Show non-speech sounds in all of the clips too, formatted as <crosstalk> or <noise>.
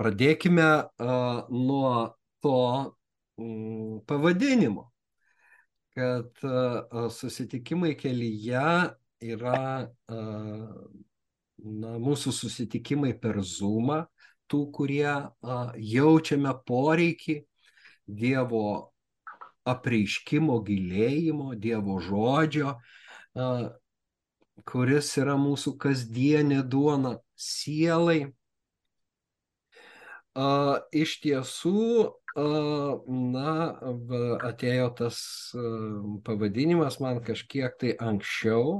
Pradėkime uh, nuo to um, pavadinimo, kad uh, susitikimai kelyje yra uh, na, mūsų susitikimai per Zoomą, tų, kurie uh, jaučiame poreikį Dievo apreiškimo gilėjimo, Dievo žodžio, uh, kuris yra mūsų kasdienė duona sielai. Uh, iš tiesų, uh, na, atėjo tas uh, pavadinimas man kažkiek tai anksčiau,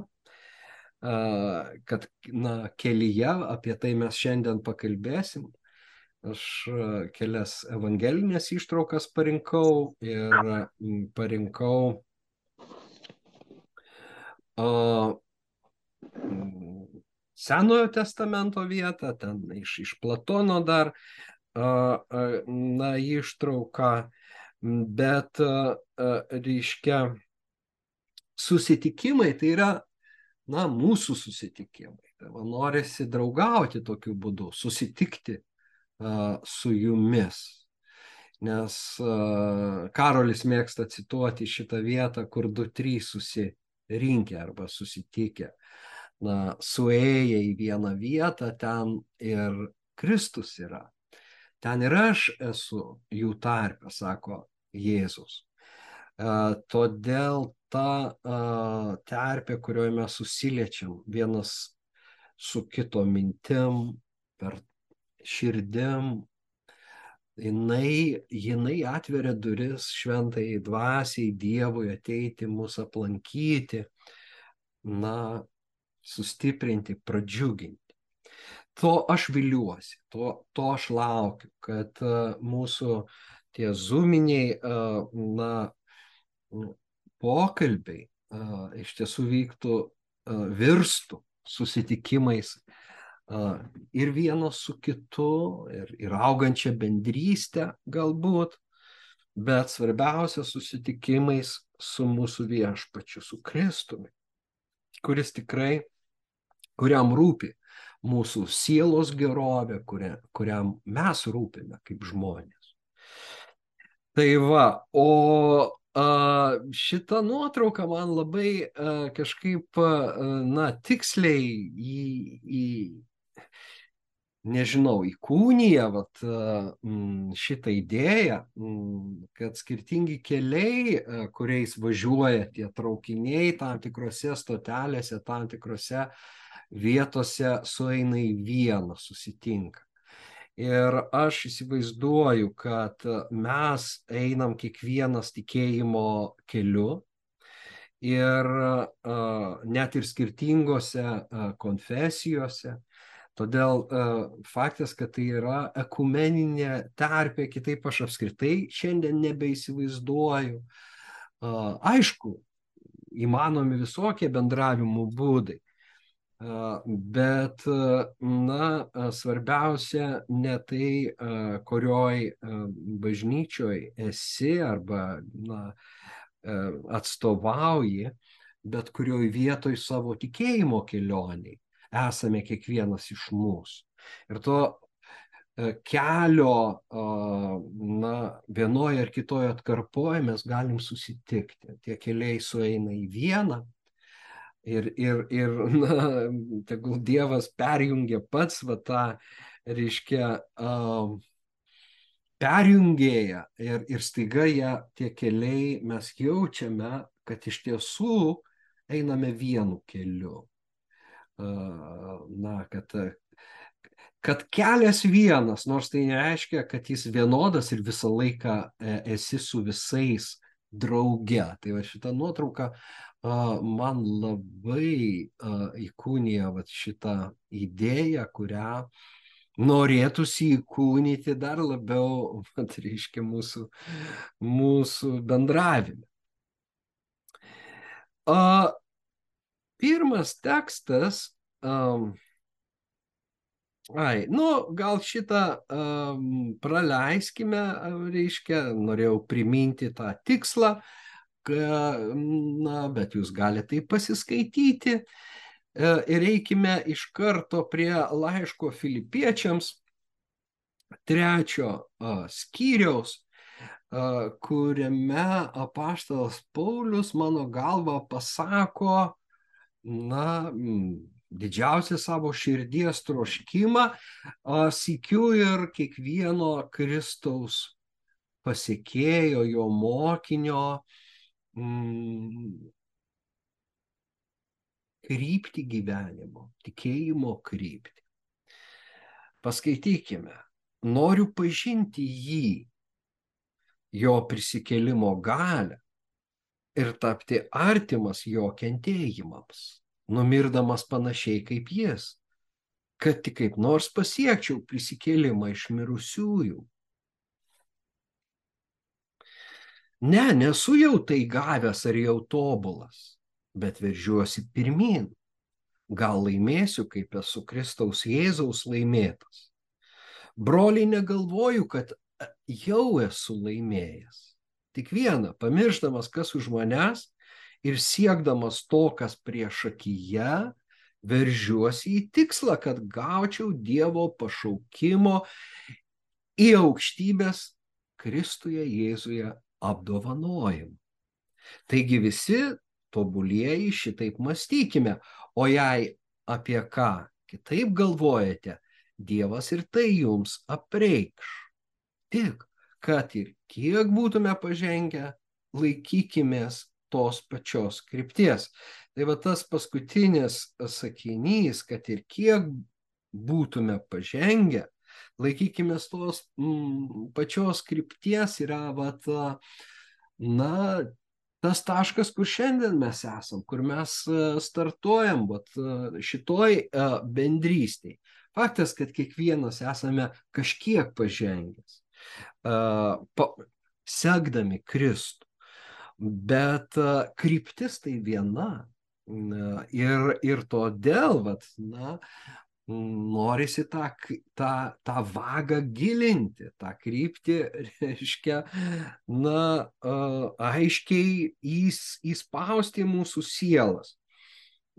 uh, kad, na, kelyje, apie tai mes šiandien pakalbėsim. Aš kelias evangelinės ištraukas parinkau ir parinkau uh, Senojo testamento vietą, ten iš, iš Platono dar, na, ištrauką, bet, reiškia, susitikimai tai yra, na, mūsų susitikimai. Tai norisi draugauti tokiu būdu, susitikti su jumis. Nes Karolis mėgsta cituoti šitą vietą, kur du trys susirinkę arba susitikę na, suėję į vieną vietą, ten ir Kristus yra. Ten ir aš esu jų tarpe, sako Jėzus. Uh, todėl ta uh, terpė, kurioje mes susiliečiam vienas su kito mintim, per širdim, jinai, jinai atveria duris šventai dvasiai, Dievui ateiti, mūsų aplankyti, na, sustiprinti, pradžiuginti. To aš viliuosi, to, to aš laukiu, kad mūsų tie zuminiai, na, pokalbiai iš tiesų vyktų, virstų susitikimais ir vienas su kitu, ir, ir augančia bendrystė galbūt, bet svarbiausia susitikimais su mūsų viešpačiu, su Kristumi, kuris tikrai kuriam rūpi mūsų sielos gerovė, kuria, kuriam mes rūpime kaip žmonės. Tai va, o a, šita nuotrauka man labai a, kažkaip, a, na, tiksliai į, į nežinau, įkūnyja vat, šitą idėją, kad skirtingi keliai, kuriais važiuoja tie traukiniai tam tikrose stotelėse, tam tikrose uh, vietose sueina į vieną, susitinka. Ir aš įsivaizduoju, kad mes einam kiekvienas tikėjimo keliu ir uh, net ir skirtingose uh, konfesijose. Todėl uh, faktas, kad tai yra ekumeninė terpė, kitaip aš apskritai šiandien nebeįsivaizduoju. Aišku, įmanomi visokie bendravimo būdai. Bet, na, svarbiausia ne tai, kurioj bažnyčioj esi arba, na, atstovauji, bet kurioj vietoj savo tikėjimo kelioniai esame kiekvienas iš mūsų. Ir to kelio, na, vienoje ar kitoje atkarpoje mes galim susitikti. Tie keliai sueina į vieną Ir, ir, ir <laughs> na, tegul Dievas perjungia pats va tą, reiškia, uh, perjungėja ir, ir staiga ją tie keliai mes jaučiame, kad iš tiesų einame vienu keliu. Na, kad, kad kelias vienas, nors tai nereiškia, kad jis vienodas ir visą laiką e, esi su visais drauge. Tai va šita nuotrauka man labai įkūnija vat, šitą idėją, kurią norėtųsi įkūnyti dar labiau, vat, reiškia, mūsų, mūsų bendravime. A, pirmas tekstas, um, ai, nu, gal šitą um, praleiskime, reiškia, norėjau priminti tą tikslą, uh, na, bet jūs galite tai pasiskaityti. E, ir eikime iš karto prie laiško filipiečiams. trečio skyriaus, kuriame apaštalas Paulius mano galva pasako, na, didžiausią savo širdies troškimą, sikiu ir kiekvieno Kristaus pasiekėjo, jo mokinio mm, krypti gyvenimo, tikėjimo krypti. Paskaitykime, noriu pažinti jį, jo prisikelimo galę ir tapti artimas jo kentėjimams, numirdamas panašiai kaip jis, kad tik kaip nors pasiekčiau prisikėlimą iš mirusiųjų. Ne, nesu jau tai gavęs ar jau tobulas, bet veržiuosi pirmin. Gal laimėsiu, kaip esu Kristaus Jėzaus laimėtas. Broliai, negalvoju, kad jau esu laimėjęs. Tik vieną, pamiršdamas, kas už manęs ir siekdamas to, kas prieš akiją, veržiuosi į tikslą, kad gaučiau Dievo pašaukimo į aukštybės Kristuje Jėzuje apdovanojimą. Taigi visi tobulieji šitaip mąstykime, o jei apie ką kitaip galvojate, Dievas ir tai jums apreikš. Tik, kad ir kiek būtume pažengę, laikykimės tos pačios krypties. Tai va tas paskutinis sakinys, kad ir kiek būtume pažengę, laikykime tos mm, pačios krypties yra, vat, na, tas taškas, kur šiandien mes esam, kur mes startuojam, vat, šitoj bendrystėj. Faktas, kad kiekvienas esame kažkiek pažengęs, pa, sekdami Kristų, bet kryptis tai viena. Ir, ir todėl, vat, na, norisi tą, tą, tą vagą gilinti, tą kryptį, <laughs> reiškia, na, aiškiai įs, įspausti mūsų sielas.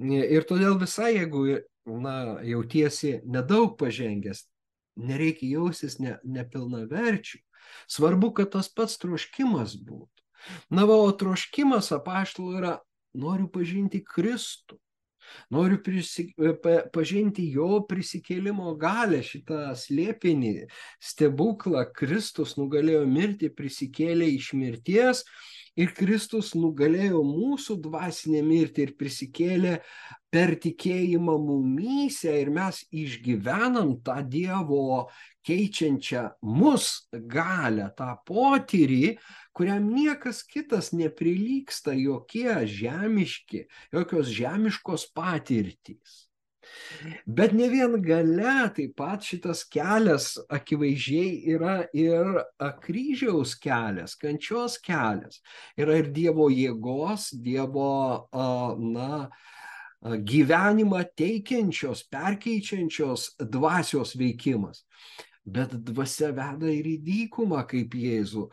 Ir todėl visai, jeigu, na, jautiesi nedaug pažengęs, nereikia jausis ne, nepilnaverčių. Svarbu, kad tas pats troškimas būtų. Na, va, o troškimas apaštalų yra, noriu pažinti Kristų Noriu prisik, pa, pažinti jo prisikėlimo galę, šitą slėpinį, stebuklą. Kristus nugalėjo mirti, prisikėlė iš mirties ir Kristus nugalėjo mūsų dvasinę mirtį ir prisikėlė per tikėjimą mumyse ir mes išgyvenam tą Dievo keičiančią mus galę, tą potyrį, kuriam niekas kitas neprilyksta, jokie žemiški, jokios žemiškos patirtys. Bet ne vien gale, taip pat šitas kelias akivaizdžiai yra ir kryžiaus kelias, kančios kelias. Yra ir Dievo jėgos, Dievo, na, gyvenimą teikiančios, perkeičiančios dvasios veikimas bet dvasia veda ir į dykumą kaip Jėzų.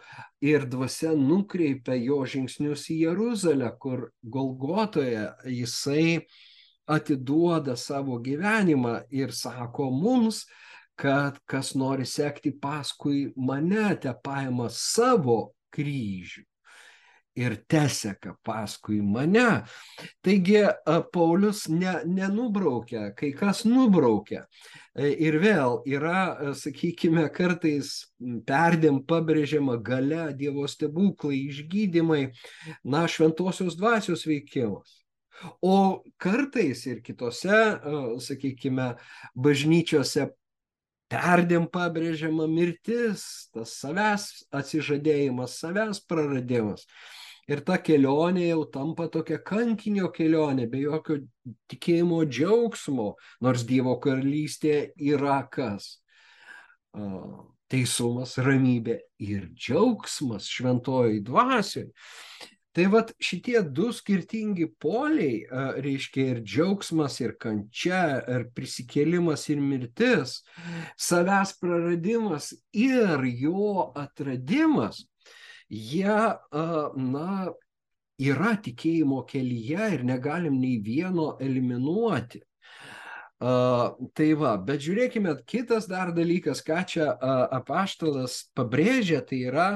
Ir dvasia nukreipia jo žingsnius į Jeruzalę, kur Golgotoje jisai atiduoda savo gyvenimą ir sako mums, kad kas nori sekti paskui mane, te paima savo kryžių ir teseka paskui mane. Taigi Paulius ne, nenubraukia, kai kas nubraukia. E, ir vėl yra, sakykime, kartais perdėm pabrėžiama gale Dievo stebuklai, išgydymai, na, šventosios dvasios veikimas. O kartais ir kitose, sakykime, bažnyčiose perdėm pabrėžiama mirtis, tas savęs atsižadėjimas, savęs praradimas. Ir ta kelionė jau tampa tokia kankinio kelionė, be jokio tikėjimo džiaugsmo, nors Dievo karalystė yra kas? Teisumas, ramybė ir džiaugsmas šventojoj dvasioj. Tai vad šitie du skirtingi poliai, reiškia ir džiaugsmas, ir kančia, ir prisikėlimas, ir mirtis, savęs praradimas ir jo atradimas jie, na, yra tikėjimo kelyje ir negalim nei vieno eliminuoti. Uh, tai va, bet žiūrėkime, kitas dar dalykas, ką čia uh, apaštalas pabrėžia, tai yra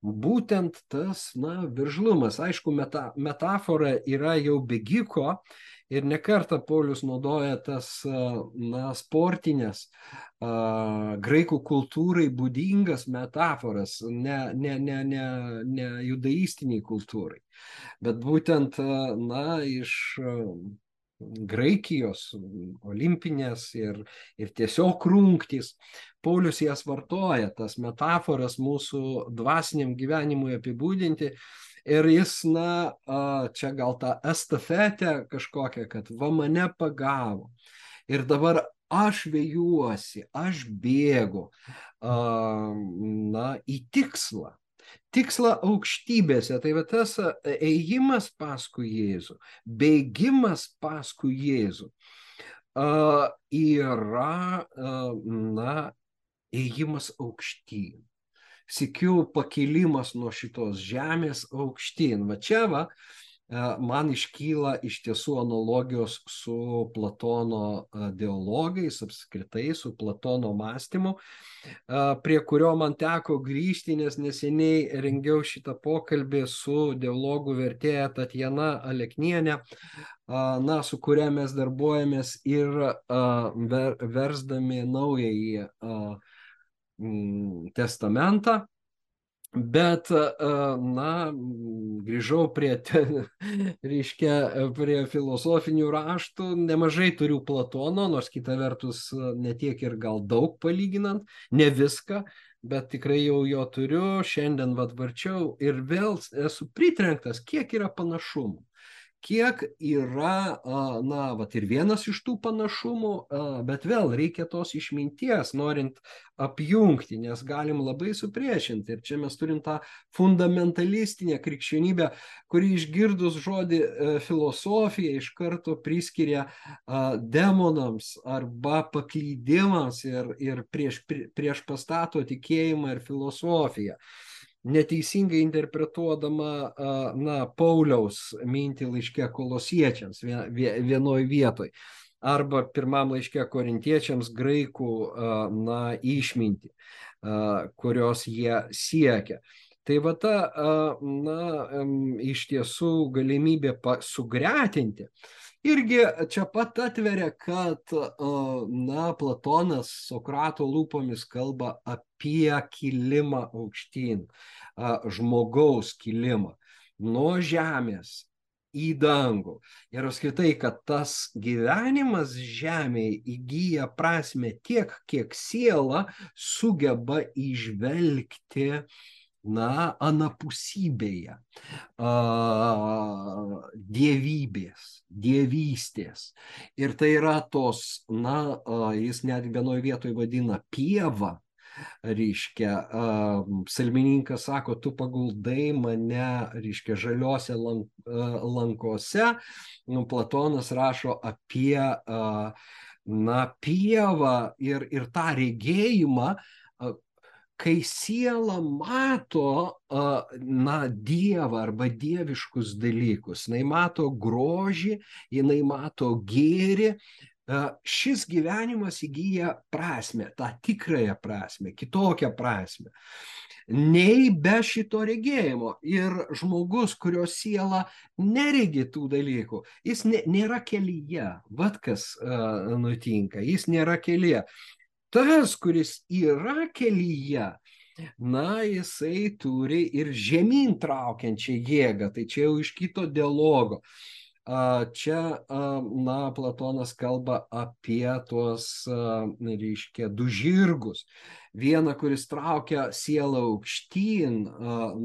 būtent tas, na, viržlumas. Aišku, meta, metafora yra jau bėgiko ir nekarta Paulius naudoja tas, uh, na, sportinės, uh, graikų kultūrai būdingas metaforas, ne, ne, ne, ne, ne judaistiniai kultūrai, bet būtent, uh, na, iš uh, Graikijos olimpinės ir, ir tiesiog rungtys. Paulius jas vartoja, tas metaforas mūsų dvasiniam gyvenimui apibūdinti. Ir jis, na, čia gal tą estafetę kažkokią, kad va mane pagavo. Ir dabar aš vėjuosi, aš bėgu, na, į tikslą tikslą aukštybėse. Tai va tas ėjimas paskui Jėzų, bėgimas paskui Jėzų yra, na, ėjimas aukštyn. Sikiu pakilimas nuo šitos žemės aukštyn. Va čia va, man iškyla iš tiesų analogijos su Platono dialogais, apskritai su Platono mąstymu, prie kurio man teko grįžti, nes neseniai rengiau šitą pokalbį su dialogų vertėja Tatjana Aleknienė, na, su kuria mes darbuojamės ir versdami naująjį testamentą. Bet, na, grįžau prie, reiškia, prie filosofinių raštų, nemažai turiu Platono, nors kita vertus netiek ir gal daug palyginant, ne viską, bet tikrai jau jo turiu, šiandien vad varčiau ir vėl esu pritrenktas, kiek yra panašumų kiek yra, na, vat ir vienas iš tų panašumų, bet vėl reikia tos išminties, norint apjungti, nes galim labai supriešinti. Ir čia mes turim tą fundamentalistinę krikščionybę, kuri išgirdus žodį e, filosofija iš karto priskiria demonams arba paklydimams ir, ir prieš, prieš pastato tikėjimą ir filosofiją neteisingai interpretuodama na, Pauliaus mintį laiške kolosiečiams vienoje vietoje arba pirmam laiške korintiečiams graikų na, išmintį, kurios jie siekia. Tai va ta, na, iš tiesų galimybė sugretinti irgi čia pat atveria, kad, na, Platonas Sokrato lūpomis kalba apie kilimą aukštyn, žmogaus kilimą nuo žemės į dangų. Ir apskritai, kad tas gyvenimas žemėje įgyja prasme tiek, kiek siela sugeba išvelgti uh, na, anapusybėje, dievybės, dievystės. Ir tai yra tos, na, jis net vienoje vietoje vadina pieva, reiškia, salmininkas sako, tu paguldai mane, reiškia, žaliuose lank, lankose, nu, Platonas rašo apie, na, pievą ir, ir tą regėjimą, kai siela mato, na, Dievą arba dieviškus dalykus, jinai mato grožį, jinai mato gėrį, šis gyvenimas įgyja prasme, tą tikrąją prasme, kitokią prasme. Nei be šito regėjimo. Ir žmogus, kurio siela neregi tų dalykų, jis nėra kelyje. Vat kas nutinka, jis nėra kelyje tas, kuris yra kelyje, na, jisai turi ir žemyn traukiančią jėgą, tai čia jau iš kito dialogo. Čia, na, Platonas kalba apie tuos, reiškia, du žirgus. Vieną, kuris traukia sielą aukštyn,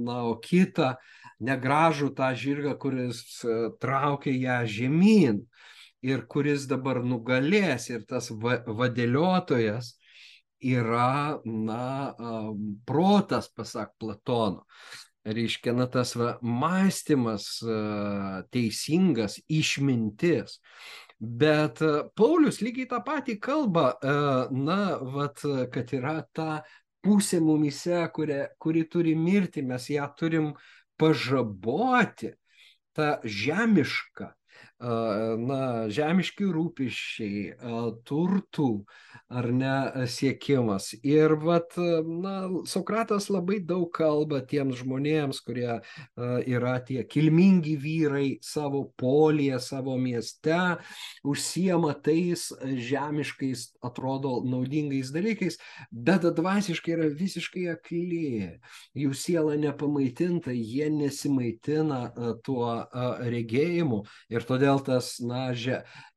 na, o kitą negražų tą žirgą, kuris traukia ją žemyn ir kuris dabar nugalės ir tas va, vadėliotojas yra, na, protas, pasak Platono. Reiškia, na, tas va, mąstymas teisingas, išmintis. Bet Paulius lygiai tą patį kalba, na, vat, kad yra ta pusė mumise, kuri, kuri turi mirti, mes ją turim pažaboti, tą žemišką, na, žemiški rūpiščiai, turtų ar ne siekimas. Ir vat, na, Sokratas labai daug kalba tiems žmonėms, kurie yra tie kilmingi vyrai savo polyje, savo mieste, užsiema tais žemiškais, atrodo, naudingais dalykais, bet dvasiškai yra visiškai akli. Jų siela nepamaitinta, jie nesimaitina tuo regėjimu ir todėl tas, na,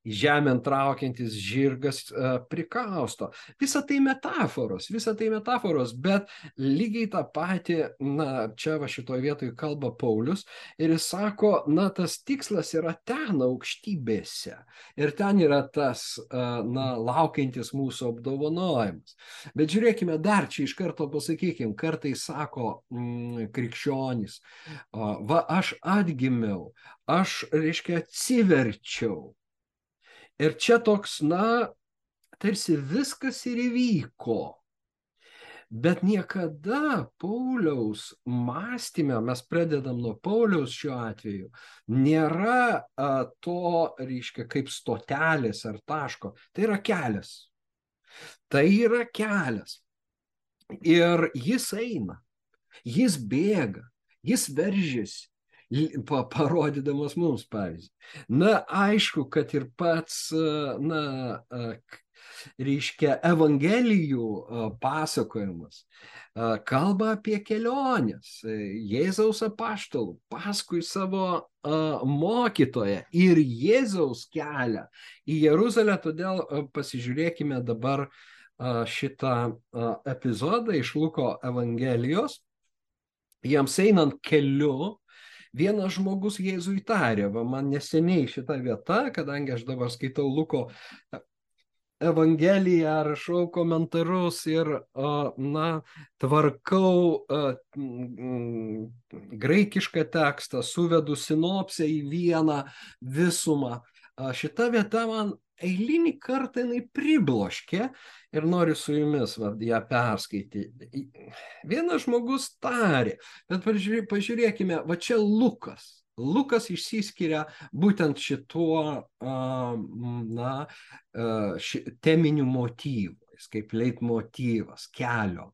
žemėn traukiantis žirgas prikausto. Visa tai metaforos, visa tai metaforos, bet lygiai tą patį, na, čia va šitoje vietoje kalba Paulius ir jis sako, na, tas tikslas yra ten aukštybėse ir ten yra tas, na, laukiantis mūsų apdovanojimas. Bet žiūrėkime dar čia iš karto pasakykime, kartais sako mm, krikščionys, va aš atgimiau, aš, reiškia, atsiverčiau Ir čia toks, na, tarsi viskas ir įvyko. Bet niekada Pauliaus mąstymė, mes pradedam nuo Pauliaus šiuo atveju, nėra a, to, reiškia, kaip stotelės ar taško. Tai yra kelias. Tai yra kelias. Ir jis eina, jis bėga, jis veržiasi, parodydamas mums pavyzdį. Na, aišku, kad ir pats, na, reiškia, Evangelijų pasakojimas kalba apie keliones Jėzaus apaštalų paskui savo mokytoją ir Jėzaus kelią į Jeruzalę. Todėl pasižiūrėkime dabar šitą epizodą iš Luko Evangelijos. Jiems einant keliu, Vienas žmogus Jėzui tarė, va man neseniai šita vieta, kadangi aš dabar skaitau Luko Evangeliją, rašau komentarus ir, na, tvarkau graikišką tekstą, suvedu sinopsę į vieną visumą. Šita vieta man eilinį kartą jinai pribloškė ir noriu su jumis va, ją perskaityti. Vienas žmogus tarė, bet pažiūrėkime, va čia Lukas. Lukas išsiskiria būtent šituo na, ši, teminiu motyvu, kaip leitmotyvas kelio.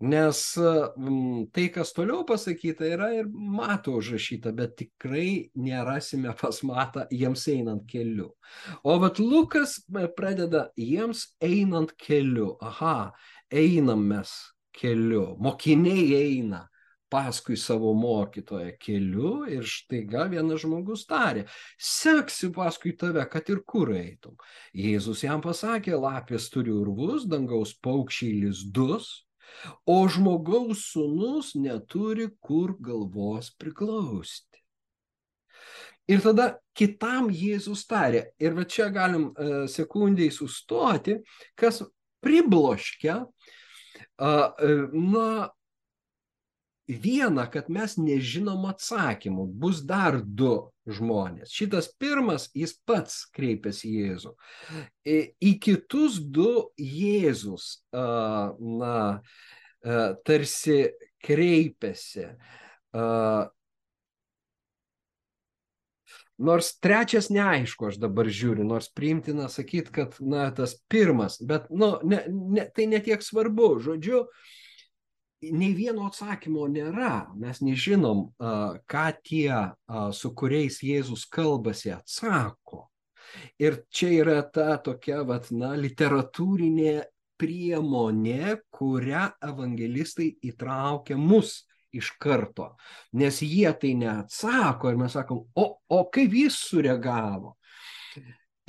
Nes tai, kas toliau pasakyta, yra ir mato užrašyta, bet tikrai nerasime <laughs> pas matą jiems einant keliu. O vat Lukas pradeda jiems einant keliu. Aha, einam mes keliu, mokiniai eina paskui savo mokytoją keliu ir štaiga vienas žmogus tarė, seksiu paskui tave, kad ir kur eitum. Jėzus jam pasakė, lapės turi urvus, dangaus paukščiai lizdus, o žmogaus sunus neturi kur galvos priklausti. Ir tada kitam Jėzus tarė, ir va čia galim uh, sekundžiai sustoti, kas pribloškia, uh, na, viena, kad mes nežinom atsakymų, bus dar du žmonės. Šitas pirmas, jis pats kreipiasi į Jėzų. Į kitus du Jėzus, na, tarsi kreipiasi. Nors trečias neaišku, aš dabar žiūriu, nors priimtina sakyti, kad, na, tas pirmas, bet, nu, ne, ne, tai netiek svarbu. Žodžiu, uh, nei vieno atsakymo nėra. Mes nežinom, ką tie, su kuriais Jėzus kalbasi, atsako. Ir čia yra ta tokia, vat, na, literatūrinė priemonė, kurią evangelistai įtraukia mus iš karto. Nes jie tai neatsako ir mes sakom, o, o kaip jis sureagavo?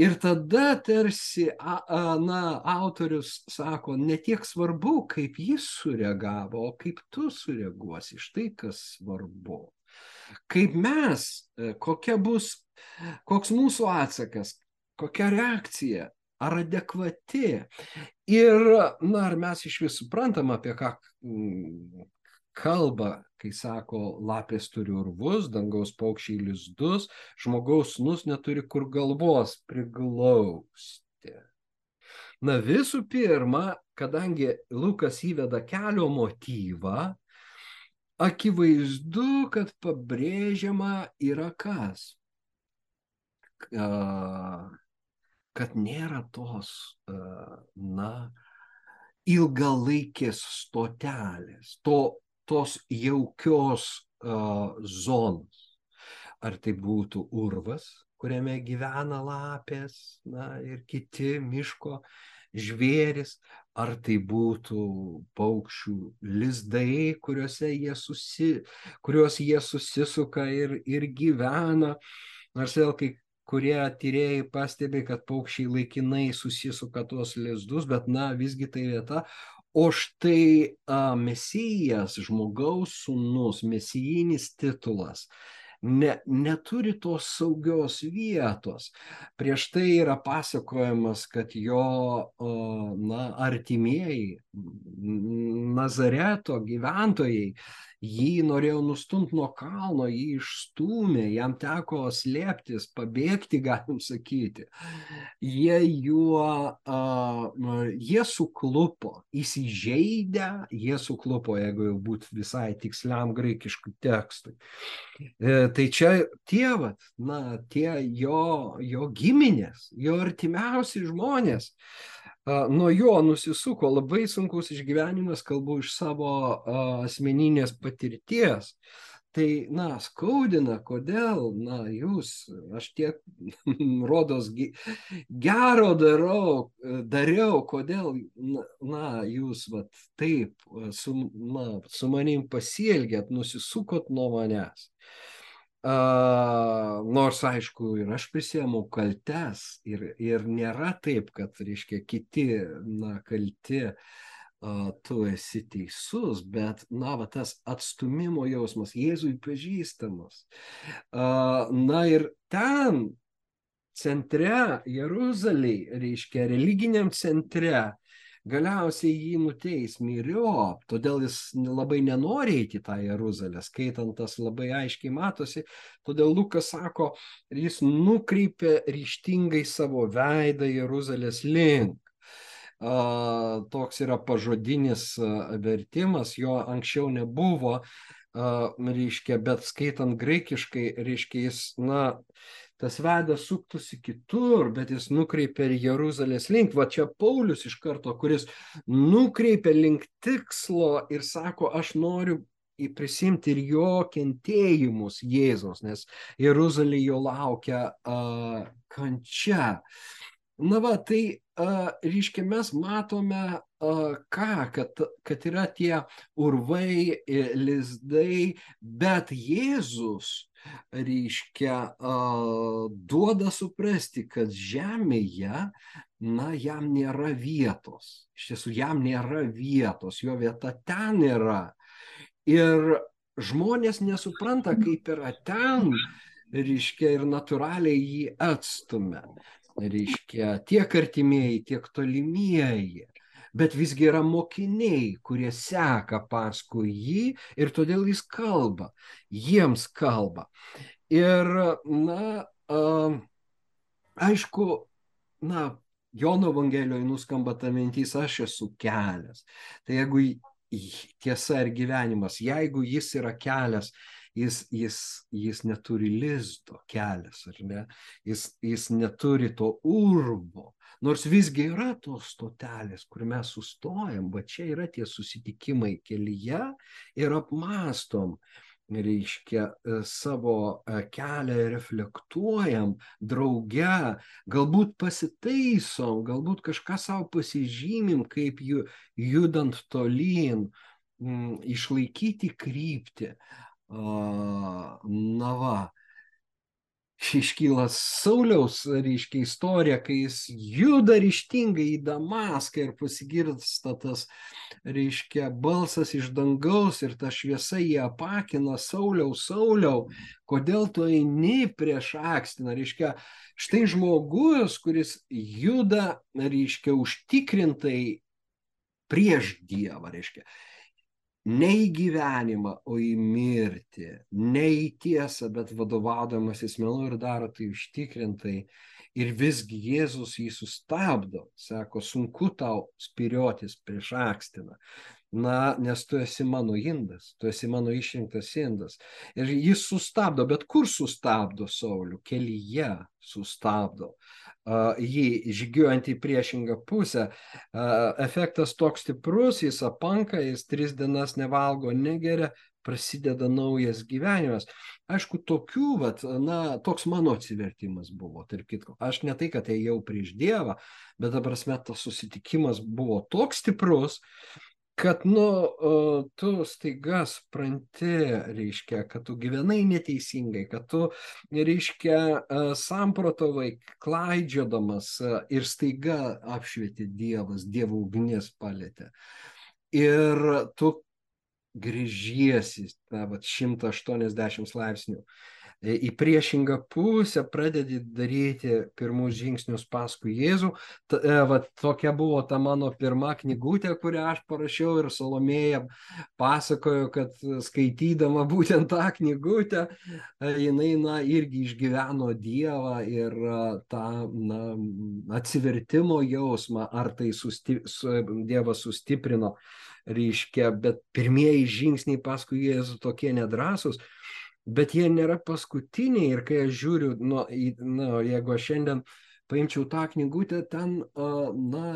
Ir tada tarsi, a, a, na, autorius sako, ne tiek svarbu, kaip jis sureagavo, o kaip tu sureaguosi, štai kas svarbu. Kaip mes, e, kokia bus, koks mūsų atsakas, kokia reakcija, ar adekvati. Ir, na, ar mes iš vis suprantam, apie ką kalba, kai sako, lapės turi urvus, dangaus paukščiai lizdus, žmogaus nus neturi kur galvos priglausti. Na visų pirma, kadangi Lukas įveda kelio motyvą, akivaizdu, kad pabrėžiama yra kas? kad nėra tos, na, ilgalaikės stotelės, to, tos jaukios zonos. Ar tai būtų urvas, kuriame gyvena lapės na, ir kiti miško žvėris, ar tai būtų paukščių lizdai, jie, susi, kuriuos jie susisuka ir, ir gyvena. Nors vėl kai kurie tyrėjai pastebi, kad paukščiai laikinai susisuka tuos lizdus, bet na visgi tai vieta. O štai a, mesijas, žmogaus sūnus, mesijinis titulas, ne, neturi tos saugios vietos. Prieš tai yra pasakojamas, kad jo na, artimieji, Nazareto gyventojai, jį norėjo nustumti nuo kalno, jį išstūmė, jam teko slėptis, pabėgti, galim sakyti. Jie juo, uh, jie suklupo, įsižeidę, jie suklupo, jeigu jau būtų visai tiksliam graikiškų tekstui. E, tai čia tėvat, na, tie jo, jo giminės, jo artimiausi žmonės nuo jo nusisuko labai sunkus išgyvenimas, kalbu iš savo asmeninės patirties. Tai, na, skaudina, kodėl, na, jūs, aš tiek, <laughs> rodos, gero darau, dariau, kodėl, na, jūs, va, taip, su, na, su manim pasielgėt, nusisukot nuo manęs. Uh, nors aišku ir aš prisėmau kaltes ir, ir nėra taip, kad, reiškia, kiti, na, kalti, uh, tu esi teisus, bet, na, va, tas atstumimo jausmas Jėzui pažįstamas. Uh, na ir ten, centre, Jeruzalėje, reiškia, religiniam centre, galiausiai jį nuteis myriop, todėl jis labai nenori eiti į tą Jeruzalę, skaitant tas labai aiškiai matosi, todėl Lukas sako, jis nukreipė ryštingai savo veidą Jeruzalės link. Toks yra pažodinis vertimas, jo anksčiau nebuvo, reiškia, bet skaitant graikiškai, reiškia, jis, na, tas vedas suktųsi kitur, bet jis nukreipia Jeruzalės link. Va čia Paulius iš karto, kuris nukreipia link tikslo ir sako, aš noriu prisimti ir jo kentėjimus Jėzos, nes Jeruzalė jo laukia uh, kančia. Na va, tai uh, reiškia, mes matome, uh, ką, kad, kad yra tie urvai, lizdai, bet Jėzus reiškia, duoda suprasti, kad žemėje, na, jam nėra vietos. Iš tiesų, jam nėra vietos, jo vieta ten yra. Ir žmonės nesupranta, kaip yra ten, reiškia, ir natūraliai jį atstumia. Reiškia, tiek artimieji, tiek tolimieji bet visgi yra mokiniai, kurie seka paskui jį ir todėl jis kalba, jiems kalba. Ir, na, aišku, na, Jono Evangelijoje nuskamba ta mintys, aš esu kelias. Tai jeigu tiesa ir gyvenimas, jeigu jis yra kelias, jis, jis, jis neturi lizdo kelias, ar ne? Jis, jis neturi to urbo, Nors visgi yra tos stotelės, kur mes sustojam, va čia yra tie susitikimai kelyje ir apmastom, reiškia, e, savo e, kelią reflektuojam drauge, galbūt pasitaisom, galbūt kažką savo pasižymim, kaip judant tolyn, išlaikyti kryptį. Na va, iškyla Sauliaus, reiškia, istorija, kai jis juda ryštingai į Damaską ir pasigirsta tas, reiškia, balsas iš dangaus ir ta šviesa jį apakina, Sauliau, Sauliau, kodėl tu eini prieš akstiną, reiškia, štai žmogus, kuris juda, reiškia, užtikrintai prieš Dievą, reiškia, ne į gyvenimą, o į mirtį, ne į tiesą, bet vadovaudamasis melu ir daro tai užtikrintai. Ir visgi Jėzus jį sustabdo, sako, sunku tau spiriotis prieš akstiną. Na, nes tu esi mano indas, tu esi mano išrinktas indas. Ir jis sustabdo, bet kur sustabdo Saulių? Kelyje sustabdo. Uh, jį žygiuojant į priešingą pusę. Efektas toks stiprus, jis apanka, jis tris dienas nevalgo, negeria, prasideda naujas gyvenimas. Aišku, tokių, vat, na, toks mano atsivertimas buvo, tarp kitko. Aš ne tai, kad ėjau prieš Dievą, bet, ta prasme, tas susitikimas buvo toks stiprus, kad, nu, tu staiga supranti, reiškia, kad tu gyvenai neteisingai, kad tu, reiškia, samprotavai, klaidžiodamas ir staiga apšvieti Dievas, Dievo ugnis palėtė. Ir tu grįžiesi, na, va, 180 laipsnių į priešingą pusę pradedi daryti pirmus žingsnius paskui Jėzų. Ta, e, va, tokia buvo ta mano pirma knygutė, kurią aš parašiau ir Salomėja pasakojo, kad skaitydama <laughs> būtent tą knygutę, e, jinai na, irgi išgyveno Dievą ir e, tą na, atsivertimo jausmą, ar tai susti, su, Dievas sustiprino, reiškia, bet pirmieji žingsniai paskui Jėzų tokie nedrasus bet jie nėra paskutiniai ir kai aš žiūriu, nu, į, nu, jeigu aš šiandien paimčiau tą knygutę, ten, na,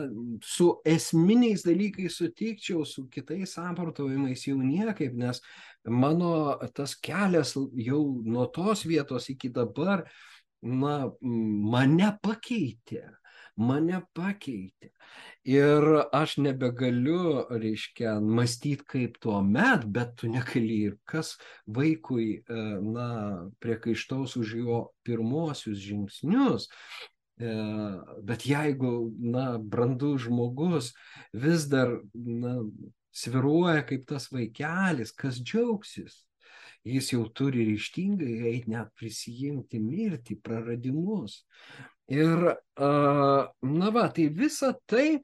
su esminiais dalykais sutikčiau, su kitais samprotavimais jau niekaip, nes mano tas kelias jau nuo tos vietos iki dabar, na, mane pakeitė mane pakeitė. Ir aš nebegaliu, reiškia, mąstyti kaip tuo met, bet tu negali ir kas vaikui, e, na, priekaištaus už jo pirmosius žingsnius. E, bet jeigu, na, brandus žmogus vis dar, na, sviruoja kaip tas vaikelis, kas džiaugsis, jis jau turi ryštingai eiti net prisijimti mirtį, praradimus. Ir, na va, tai visa tai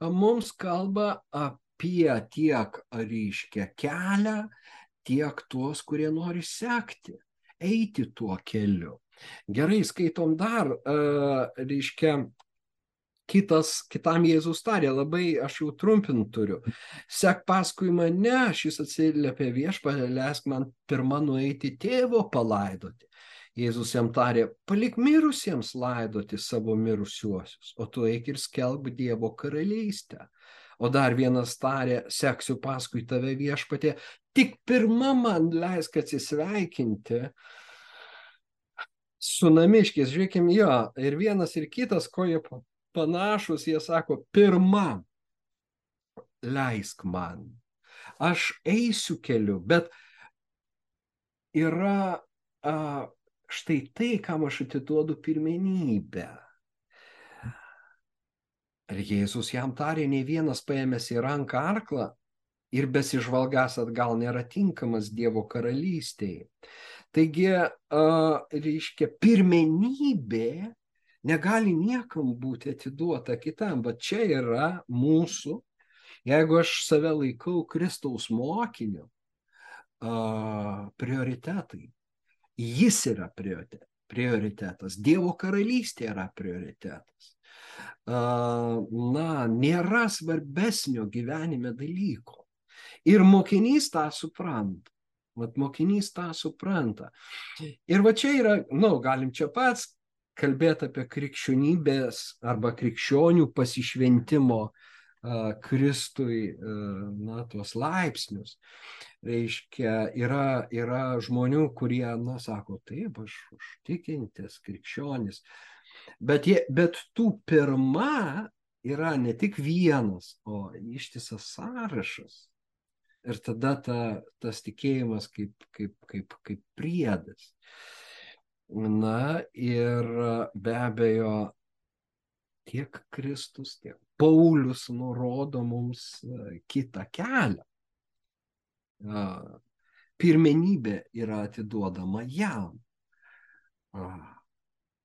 mums kalba apie tiek ryškę kelią, tiek tuos, kurie nori sekti, eiti tuo keliu. Gerai, skaitom dar, reiškia, kitas, kitam Jėzus tarė, labai aš jau trumpint turiu. Sek paskui mane, šis atsiliepė viešpatė, leisk man pirmą nueiti tėvo palaidoti. Jėzus jam tarė, palik mirusiems laidoti savo mirusiuosius, o tu eik ir skelb Dievo karalystę. O dar vienas tarė, seksiu paskui tave viešpatė, tik pirmą man leisk atsisveikinti su namiškiais. Žiūrėkim, jo, ir vienas ir kitas, ko jie panašus, jie sako, pirmą leisk man. Aš eisiu keliu, bet yra a, štai tai, kam aš atiduodu pirmenybę. Ir Jėzus jam tarė, nei vienas paėmęs į ranką arklą ir besižvalgas atgal nėra tinkamas Dievo karalystėje. Taigi, reiškia, pirmenybė negali niekam būti atiduota kitam, bet čia yra mūsų, jeigu aš save laikau Kristaus mokiniu, prioritetai. Jis yra prioritetas, Dievo karalystė yra prioritetas. Na, nėra svarbesnio gyvenime dalyko. Ir mokinys tą supranta. Vat mokinys tą supranta. Ir va čia yra, na, nu, galim čia pats kalbėti apie krikščionybės arba krikščionių pasišventimo Kristui, na, tuos laipsnius. Reiškia, yra, yra žmonių, kurie, na, sako, taip, aš užtikintis, krikščionis. Bet, jie, bet tų pirma yra ne tik vienas, o ištisas sąrašas. Ir tada ta, tas tikėjimas kaip, kaip, kaip, kaip priedas. Na ir be abejo, tiek Kristus, tiek Paulius nurodo mums e, kitą kelią. Pirmenybė yra atiduodama jam.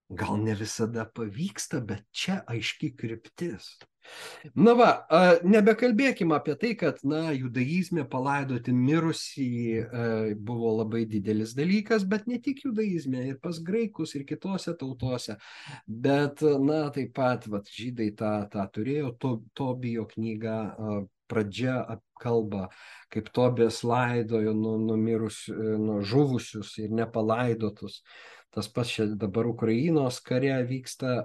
Gal ne visada pavyksta, bet čia aiški kryptis. Na va, nebekalbėkime apie tai, kad, na, judaizme palaidoti mirusį buvo labai didelis dalykas, bet ne tik judaizme, ir pas graikus, ir kitose tautose. Bet, na, taip pat, va, žydai tą, tą turėjo, to, Tobijo knyga pradžia kalba, kaip Tobės laidojo nu, numirus, nu, žuvusius ir nepalaidotus. Tas pats čia dabar Ukrainos kare vyksta,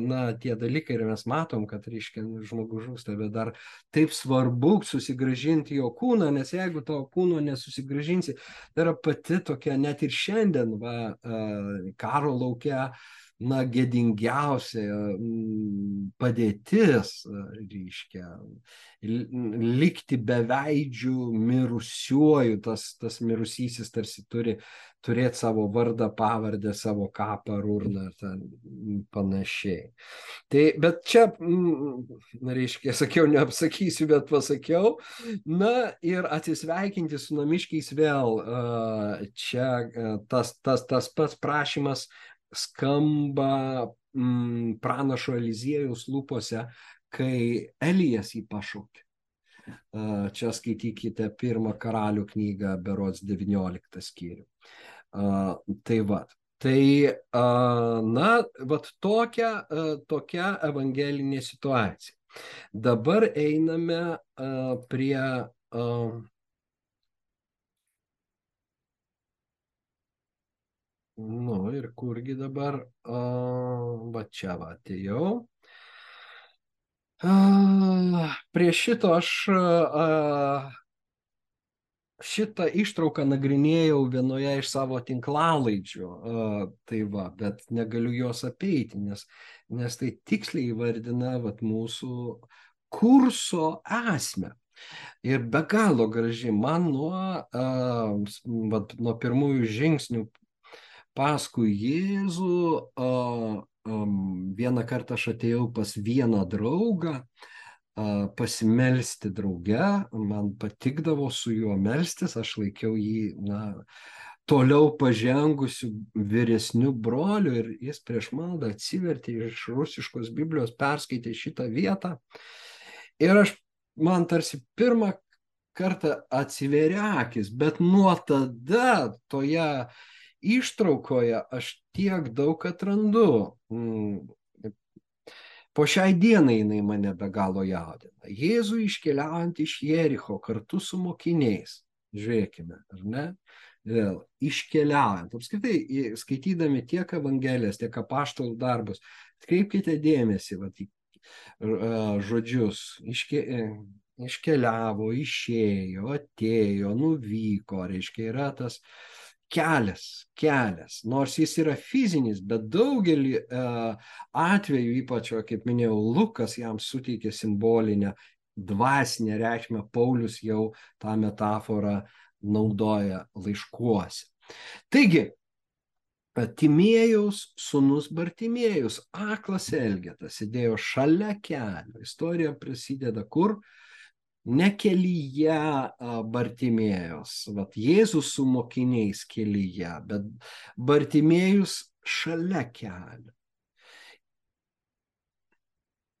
na, tie dalykai ir mes matom, kad, reiškia, žmogus žūsta, bet dar taip svarbu susigražinti jo kūną, nes jeigu to kūno nesusigražinsi, tai yra pati tokia, net ir šiandien, va, karo laukia, na, gėdingiausia mm, padėtis, reiškia, likti beveidžių mirusiuoju, tas, tas mirusysis tarsi turi turėti savo vardą, pavardę, savo kapą, urną ir panašiai. Tai, bet čia, na, reiškia, sakiau, neapsakysiu, bet pasakiau. Na ir atsisveikinti su namiškiais vėl. Čia tas, tas, tas pats prašymas skamba mm, pranašo Eliziejaus lūpose, kai Elijas jį pašaukė. Čia skaitykite pirmą karalių knygą, berods 19 skyrių. Tai va. Tai, na, vat tokia, tokia evangelinė situacija. Dabar einame prie Nu ir kurgi dabar, a, va čia va atėjau. A, prie šito aš a, šitą ištrauką nagrinėjau vienoje iš savo tinklalaidžių, a, tai va, bet negaliu jos apeiti, nes, nes tai tiksliai įvardina vat, mūsų kurso esmę. Ir be galo graži, man nuo, a, vat, nuo pirmųjų žingsnių paskui Jėzų. Vieną kartą aš atėjau pas vieną draugą pasimelsti drauge, man patikdavo su juo melstis, aš laikiau jį, na, toliau pažengusių vyresnių brolių ir jis prieš maldą atsivertė iš rusiškos Biblijos, perskaitė šitą vietą. Ir aš, man tarsi pirmą kartą atsiveria akis, bet nuo tada toje ištraukoje aš tiek daug atrandu. Mm. Po šiai dienai jinai mane be galo jaudina. Jėzų iškeliaujant iš Jericho kartu su mokiniais. Žiūrėkime, ar ne? Vėl iškeliaujant. Apskritai, skaitydami tiek Evangelijas, tiek apaštalų darbus, atkreipkite dėmesį vat, žodžius. Iške, iškeliavo, išėjo, atėjo, nuvyko, reiškia, yra tas uh, kelias, kelias, nors jis yra fizinis, bet daugelį uh, atvejų, ypač, kaip minėjau, Lukas jam suteikė simbolinę dvasinę reikšmę, Paulius jau tą metaforą naudoja laiškuose. Taigi, Timėjaus sunus Bartimėjus, aklas Elgetas, sėdėjo šalia kelio. Istorija prasideda kur? Ne kelyje Bartimėjos, vat Jėzus su mokiniais kelyje, bet Bartimėjus šalia kelio.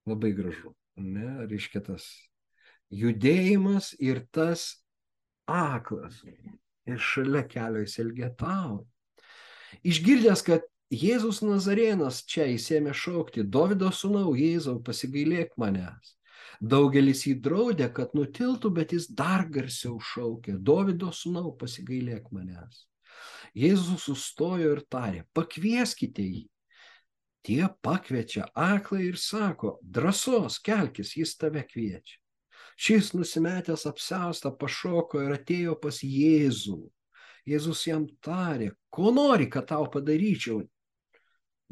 Labai gražu, ne, reiškia tas judėjimas ir tas aklas. Ir šalia kelio jis elgetavo. Išgirdęs, kad Jėzus Nazarėnas čia įsėmė šaukti, Davido sūnau, Jėzau, pasigailėk manęs. Daugelis jį draudė, kad nutiltų, bet jis dar garsiau šaukė, Davido sūnau, pasigailėk manęs. Jėzus sustojo ir tarė, pakvieskite jį. Tie pakviečia aklą ir sako, drąsos, kelkis, jis tave kviečia. Šis nusimetęs apsaustą pašoko ir atėjo pas Jėzų. Jėzus jam tarė, ko nori, kad tau padaryčiau.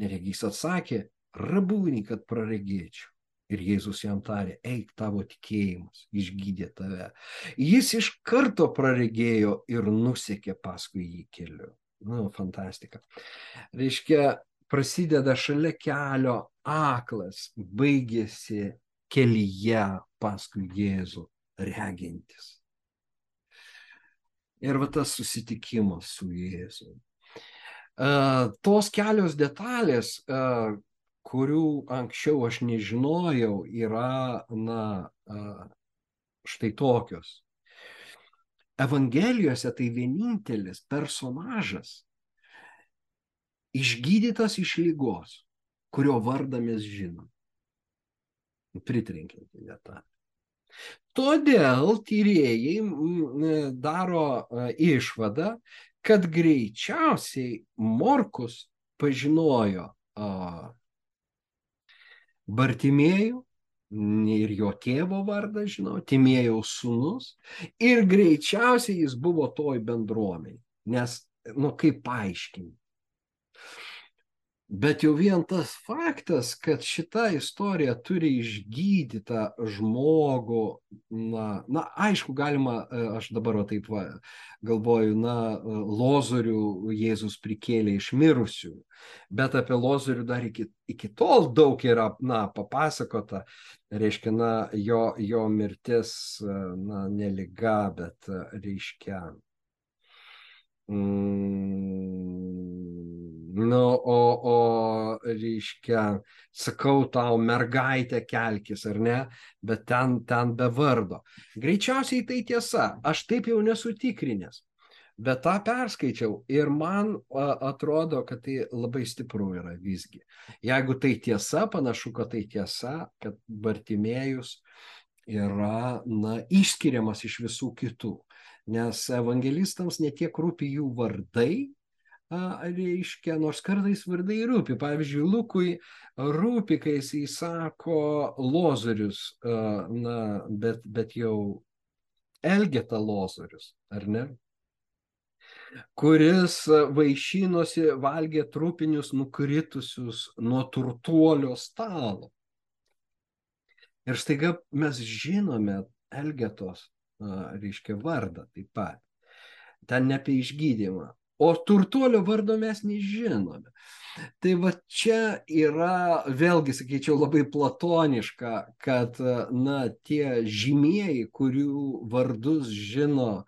Neregys atsakė, rabūnį, kad praregėčiau. Ir Jėzus jam tarė, eik tavo tikėjimas, išgydė tave. Jis iš karto praregėjo ir nusekė paskui jį keliu. Nu, fantastika. Reiškia, prasideda šalia kelio aklas, baigėsi kelyje paskui Jėzų regintis. Ir va tas susitikimas su Jėzu. Uh, tos kelios detalės, uh, kurių anksčiau aš nežinojau, yra, na, štai tokios. Evangelijose tai vienintelis personažas išgydytas iš lygos, kurio vardą mes žinom. Pritrenkianti vieta. Todėl tyrėjai daro išvadą, kad greičiausiai Morkus pažinojo Bartimėjų ir jo tėvo vardą žinau, Timėjaus sūnus ir greičiausiai jis buvo toj bendruomeniai, nes, nu, kaip paaiškinti. Bet jau vien tas faktas, kad šita istorija turi išgydytą žmogų, na, na aišku, galima, e, aš dabar va, taip va, galvoju, na, lozorių Jėzus prikėlė iš mirusių, bet apie lozorių dar iki, iki tol daug yra, na, papasakota, reiškia, na, jo, jo mirtis, na, neliga, bet reiškia. Mm, Nu, o, o reiškia, sakau tau, mergaitė kelkis, ar ne, bet ten, ten be vardo. Greičiausiai tai tiesa, aš taip jau nesu tikrinęs, bet tą perskaičiau ir man atrodo, kad tai labai stipru yra visgi. Jeigu tai tiesa, panašu, kad tai tiesa, kad Bartimėjus yra na, išskiriamas iš visų kitų, nes evangelistams netiek rūpi jų vardai, reiškia, nors kartais vardai rūpi. Pavyzdžiui, Lukui rūpi, kai jis įsako lozorius, na, bet, bet jau Elgeta lozorius, ar ne? kuris vaišinosi, valgė trupinius nukritusius nuo turtuolio stalo. Ir staiga mes žinome Elgetos, reiškia, vardą taip pat. Ten ne apie išgydymą, o turtuolio vardo mes nežinome. Tai va čia yra, vėlgi sakyčiau, labai platoniška, kad, na, tie žymieji, kurių vardus žino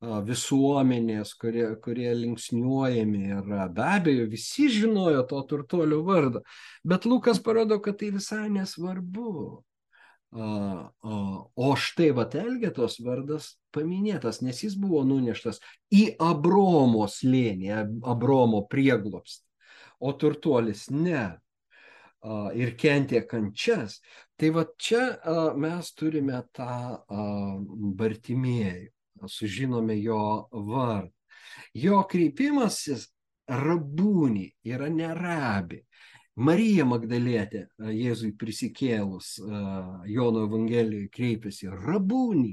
visuomenės, kurie, kurie linksniuojami yra, be abejo, visi žinojo to turtuolio vardą, bet Lukas parodo, kad tai visai nesvarbu. O štai va Elgetos vardas paminėtas, nes jis buvo nuneštas į Abromo slėnį, Abromo prieglopstį, o turtuolis ne. Ir kentė kančias. Tai va čia mes turime tą Bartimėjų, sužinome jo vardą. Jo kreipimasis rabūnį yra nerabi, Marija Magdalietė Jėzui prisikėlus Jono Evangelijoje kreipiasi rabūnį.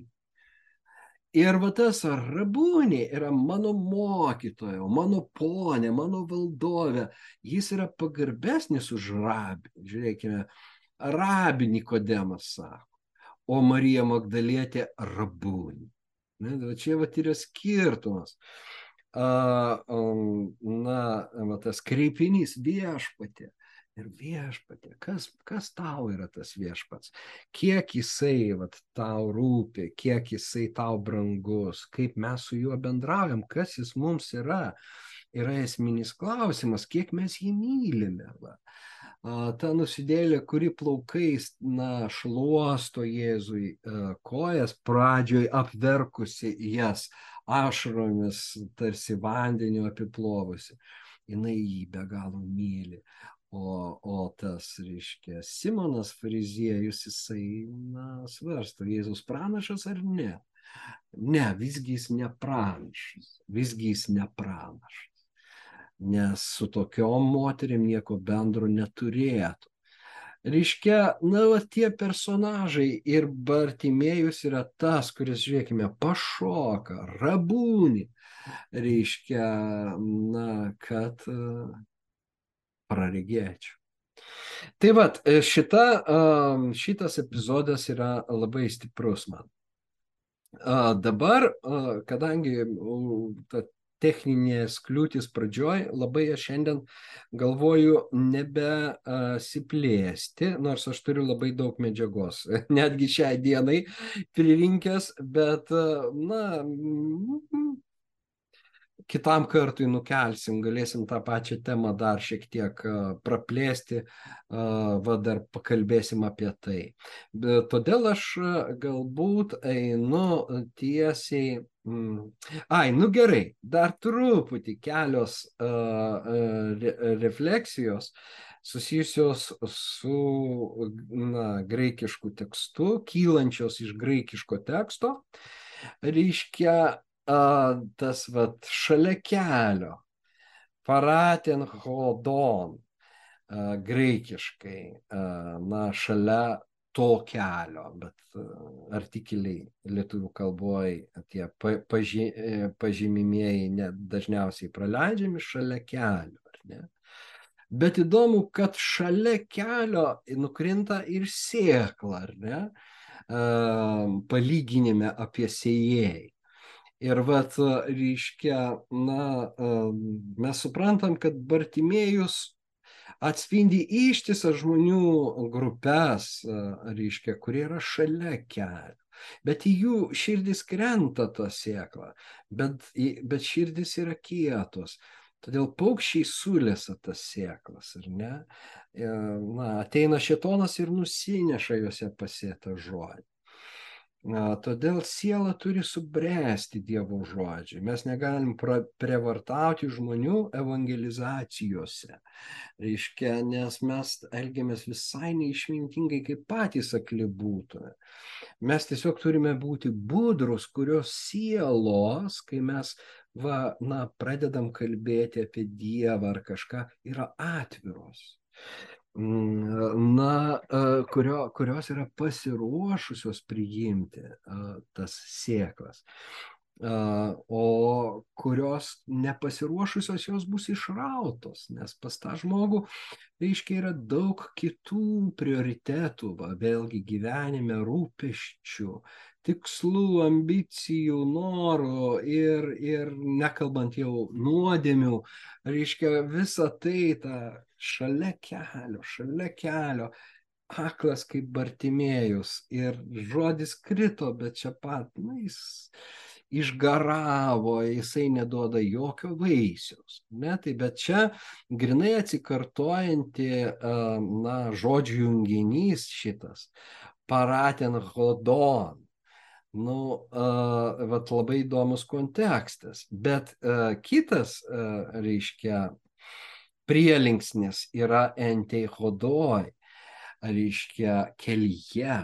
Ir va tas rabūnė yra mano mokytojo, mano ponė, mano valdovė. Jis yra pagarbesnis už rabį. Žiūrėkime, rabį Nikodemas sako, o Marija Magdalietė rabūnė. Ne, čia va yra skirtumas. Na, va, tas kreipinys viešpatė ir viešpatė, kas, kas tau yra tas viešpats, kiek jisai vat, tau rūpi, kiek jisai tau brangus, kaip mes su juo bendraujam, kas jis mums yra, yra esminis klausimas, kiek mes jį mylime. Va. Ta nusidėlė, kuri plaukais na, šluosto Jėzui kojas, pradžioj apverkusi jas ašromis, tarsi vandeniu apiplovusi jinai jį be galo myli. O, o tas, reiškia, Simonas fariziejus, jisai, na, svarsto, Jėzus pranašas ar ne. Ne, visgi jis ne pranašas, visgi jis ne pranašas. Nes su tokiom moterim nieko bendro neturėtų. Reiškia, na, va, tie personažai ir Bartimėjus yra tas, kuris, žiūrėkime, pašoka, rabūni. Reiškia, na, kad praregėčiau. Tai vad, e, šita, šitas epizodas yra labai stiprus man. Dabar, kadangi ta techninės kliūtis pradžioj, labai aš šiandien galvoju nebesiplėsti, nors aš turiu labai daug medžiagos, <laughs> netgi šiai dienai pririnkęs, bet, na, kitam kartui nukelsim, galėsim tą pačią temą dar šiek tiek praplėsti, va dar pakalbėsim apie tai. Todėl aš galbūt einu tiesiai. Mm, ai, nu gerai, dar truputį kelios re, refleksijos susijusios su na, graikišku tekstu, kylančios iš graikiško teksto, reiškia tas vat, šalia kelio, paraten hodon, graikiškai, na, šalia to kelio, bet artikeliai lietuvių kalboje tie paži, pažymimieji dažniausiai praleidžiami šalia kelio, ne? Bet įdomu, kad šalia kelio nukrinta ir sėkla, ar ne? Palyginime apie sėjėjai. Ir vat, reiškia, na, mes suprantam, kad Bartimėjus atspindi ištisas žmonių grupės, reiškia, kurie yra šalia kelio. Bet į jų širdis krenta ta sėkla, bet, bet širdis yra kietos. Todėl paukščiai sulėsa tas sėklas, ar ne? E, na, ateina šetonas ir nusineša juose pasėtą žodį. Todėl siela turi subręsti Dievo žodžiai. Mes negalim prievartauti žmonių evangelizacijose. Reiškia, nes mes elgiamės visai neišmintingai, kaip patys akli būtume. Mes tiesiog turime būti budrus, kurios sielos, kai mes va, na, pradedam kalbėti apie Dievą ar kažką, yra atviros. Na, kurio, kurios yra pasiruošusios priimti tas sėklas. O kurios nepasiruošusios jos bus išrautos, nes pas tą žmogų, reiškia, yra daug kitų prioritetų, va, vėlgi gyvenime rūpeščių, tikslų, ambicijų, norų ir, ir nekalbant jau nuodėmių, reiškia, visa tai ta šalia kelio, šalia kelio aklas kaip Bartimėjus ir žodis krito, bet čia pat, na, jis išgaravo, jisai neduoda jokio vaisiaus. Ne? Tai bet čia grinai atsikartojanti, na, žodžių junginys šitas, paraten hodon. Nu, uh, vat labai įdomus kontekstas. Bet uh, kitas, uh, reiškia, prielinksnis yra enteihodoj, reiškia, kelyje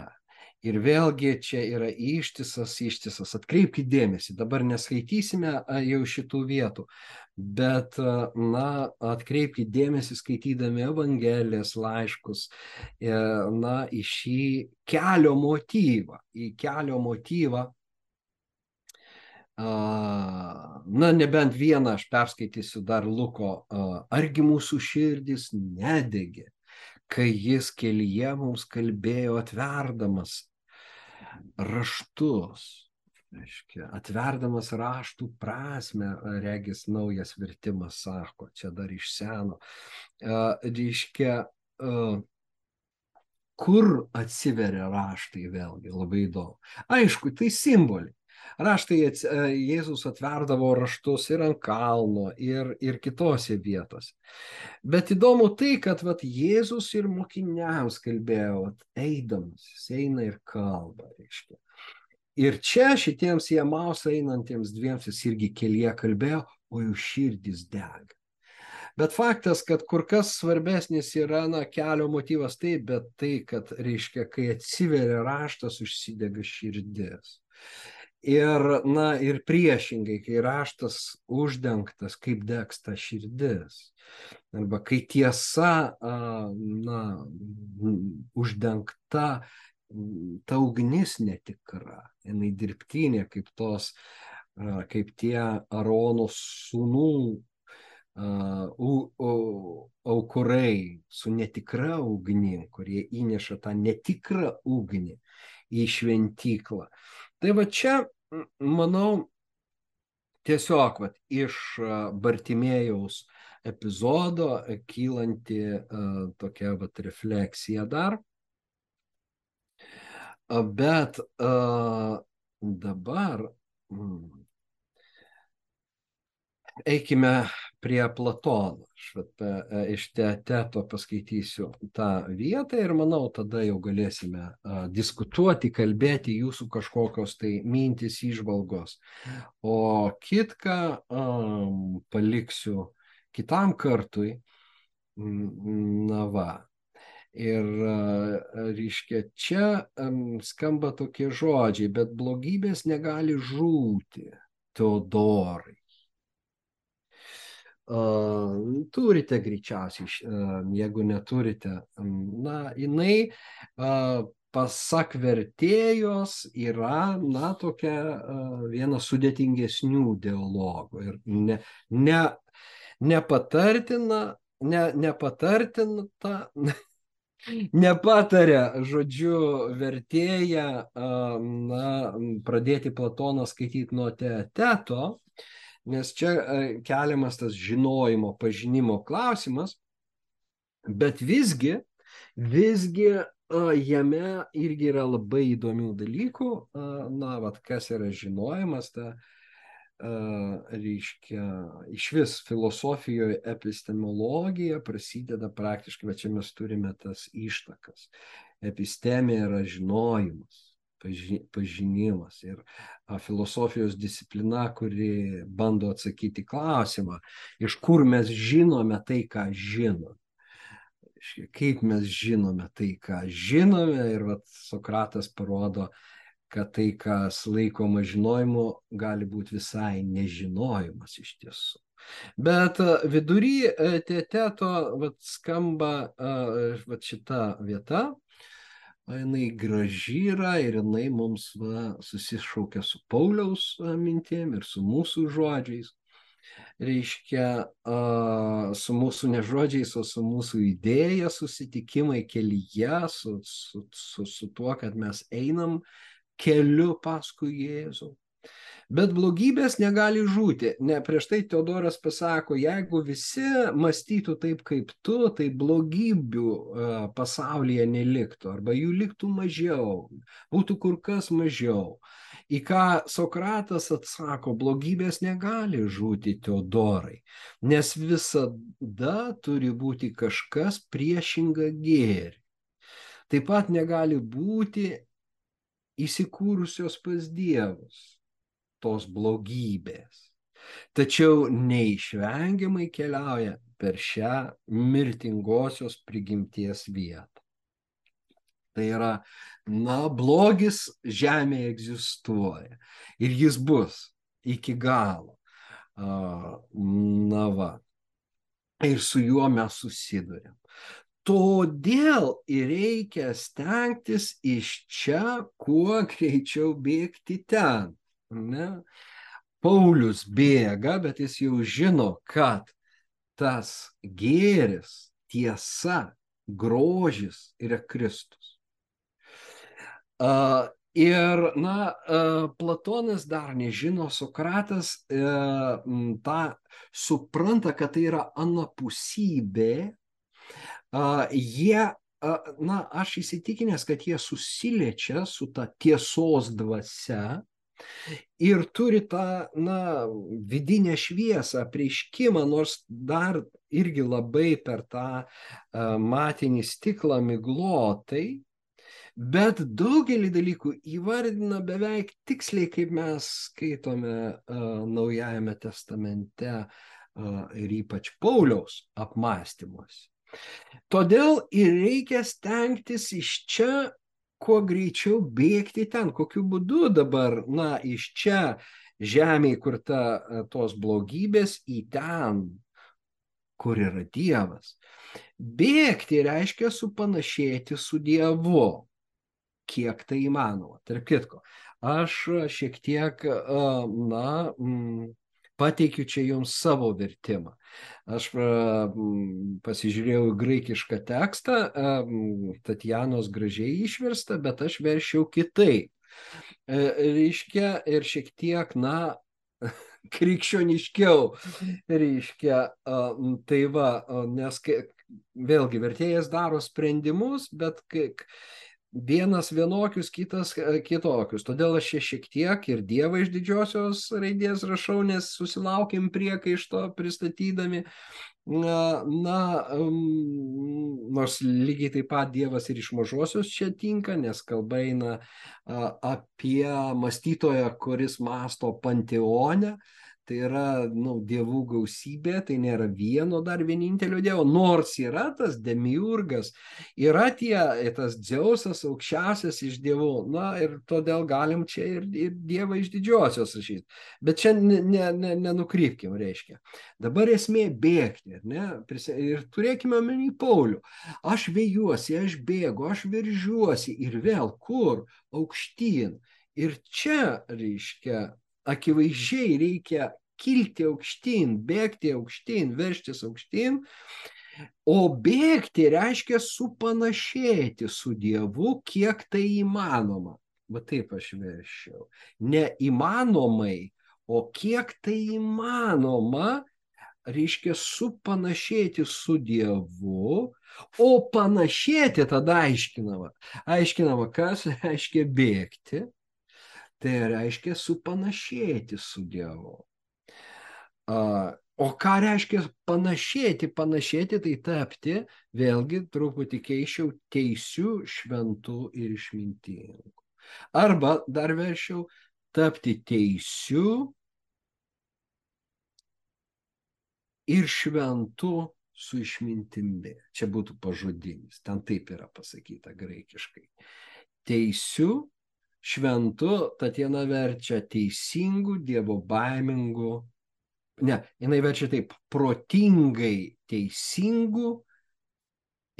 Ir vėlgi čia yra ištisas, ištisas. Atkreipkite dėmesį, dabar neskaitysime jau šitų vietų, bet, na, atkreipkite dėmesį skaitydami Evangelijas laiškus, e, na, į šį kelio motyvą, į kelio motyvą. Na, nebent vieną aš perskaitysiu dar Luko, argi mūsų širdis nedegė, kai jis kelyje mums kalbėjo atverdamas raštus, reiškia, atverdamas raštų prasme, regis naujas vertimas sako, čia dar iš seno, reiškia, kur atsiveria raštai vėlgi, labai įdomu. Aišku, tai simboliai. Raštai Jėzus atverdavo raštus ir ant kalno, ir, ir kitose vietose. Bet įdomu tai, kad vat, Jėzus ir mokiniams kalbėjo, vat, eidamas, jis eina ir kalba, reiškia. Ir čia šitiems jėmaus einantiems dviems jis irgi kelyje kalbėjo, o jų širdis dega. Bet faktas, kad kur kas svarbesnis yra na, kelio motyvas taip, bet tai, kad reiškia, kai atsiveria raštas, užsidega širdis. Ir, na, ir priešingai, kai raštas uždengtas, kaip deksta širdis. Arba kai tiesa, na, uždengta, ta ugnis netikra, jinai dirbtinė, kaip tos, kaip tie Arono sūnų aukurai su netikra ugnim, kurie įneša tą netikrą ugnį į šventyklą. Tai va čia, manau, tiesiog vat, iš Bartimėjaus epizodo kylanti uh, tokia vat, refleksija dar. Bet uh, dabar mm, eikime prie Platono. Aš vat, e, iš teto paskaitysiu tą vietą ir manau, tada jau galėsime a, diskutuoti, kalbėti jūsų kažkokios tai mintis, išvalgos. O kitką a, paliksiu kitam kartui. Na va. Ir, reiškia, čia skamba tokie žodžiai, bet blogybės negali žūti, Teodorai. Turite greičiausiai, jeigu neturite, na, jinai pasak vertėjos yra, na, tokia viena sudėtingesnių dialogų ir ne, ne, nepatartina, ne, nepatartina, <laughs> nepataria, žodžiu, vertėja, na, pradėti Platoną skaityti nuo teateto, nes čia keliamas tas žinojimo, pažinimo klausimas, bet visgi, visgi jame irgi yra labai įdomių dalykų, na, vat kas yra žinojimas, ta, reiškia, iš vis filosofijoje epistemologija prasideda praktiškai, va čia mes turime tas ištakas. Epistemė yra žinojimas pažinimas ir filosofijos disciplina, kuri bando atsakyti klausimą, iš kur mes žinome tai, ką žinome kaip mes žinome tai, ką žinome ir vat, Sokratas parodo, kad tai, kas laikoma žinojimu, gali būti visai nežinojimas iš tiesų. Bet vidury teteto vat, skamba vat, šita vieta, jinai graži yra ir jinai mums va, susišaukia su Pauliaus mintėm ir su mūsų žodžiais reiškia su mūsų nežodžiais, o su mūsų idėja susitikimai kelyje, su, su, su, su tuo, kad mes einam keliu paskui Jėzų. Bet blogybės negali žūti. Ne, prieš tai Teodoras pasako, jeigu visi mąstytų taip kaip tu, tai blogybių uh, pasaulyje neliktų, arba jų liktų mažiau, būtų kur kas mažiau. Į ką Sokratas atsako, blogybės negali žūti Teodorai, nes visada turi būti kažkas priešinga gėri. Taip pat negali būti įsikūrusios pas dievus tos blogybės. Tačiau neišvengiamai keliauja per šią mirtingosios prigimties vietą. Tai yra, na, blogis žemėje egzistuoja ir jis bus iki galo. Na va. Ir su juo mes susidurėm. Todėl ir reikia stengtis iš čia kuo greičiau bėgti ten. Ne? Paulius bėga, bet jis jau žino, kad tas gėris, tiesa, grožis yra Kristus. Uh, ir, na, uh, Platonas dar nežino, Sokratas uh, tą supranta, kad tai yra anapusybė. Jie na, aš įsitikinęs, kad jie susiliečia su ta tiesos dvasia, ir turi tą, na, vidinę šviesą, prieškimą, nors dar irgi labai per tą matinį stiklą miglotai, bet daugelį dalykų įvardina beveik tiksliai, kaip mes skaitome uh, Naujajame testamente uh, ir ypač Pauliaus apmąstymuose. Todėl ir reikia stengtis iš čia kuo greičiau bėgti ten. Kokiu būdu dabar, na, iš čia žemėje, kur ta, e, tos blogybės, į ten, kur yra Dievas. Bėgti reiškia supanašėti su Dievu, kiek tai įmanoma. Tarp kitko, aš šiek tiek, e, na, pateikiu čia jums savo vertimą. Aš pasižiūrėjau graikišką tekstą, Tatjanos gražiai išversta, bet aš veršiau kitaip. E, reiškia ir šiek tiek, na, <laughs> krikščioniškiau. Reiškia, tai va, nes vėlgi vertėjas daro sprendimus, bet vienas vienokius, kitas e, kitokius. Todėl aš čia šiek tiek ir Dievą iš didžiosios raidės rašau, nes susilaukim priekaišto pristatydami. Na, na um, nors lygiai taip pat Dievas ir iš mažosios čia tinka, nes kalba eina a, apie mąstytoją, kuris masto panteone. Tai yra nu, dievų gausybė, tai nėra vieno dar vienintelio dievo, nors yra tas demiurgas, yra tie, tas Dzeusas aukščiausias iš dievų, na ir todėl galim čia ir, ir dievą iš didžiosios rašyti. Bet čia nenukrypkim, ne, ne, ne reiškia. Dabar esmė bėgti, ne? ir turėkime omeny Paulių. Aš vėjuosi, aš bėgu, aš veržiuosi ir vėl kur? Aukštyn. Ir čia, reiškia, akivaizdžiai reikia kilti aukštyn, bėgti aukštyn, verštis aukštyn. O bėgti reiškia supanašėti su Dievu, kiek tai įmanoma. Va taip aš veršiau. Neįmanomai, o kiek tai įmanoma, reiškia supanašėti su Dievu, o panašėti tada aiškinama. Aiškinama, kas reiškia bėgti, tai reiškia supanašėti su Dievu. O ką reiškia panašėti? Panašėti tai tapti, vėlgi truputį keičiau, teisių, šventų ir išmintingų. Arba dar veršiau, tapti teisių ir šventų su išmintimi. Čia būtų pažodinis, ten taip yra pasakyta graikiškai. Teisių šventu, Tatjana verčia teisingų, dievo baimingų, ne, jinai verčia taip, protingai teisingų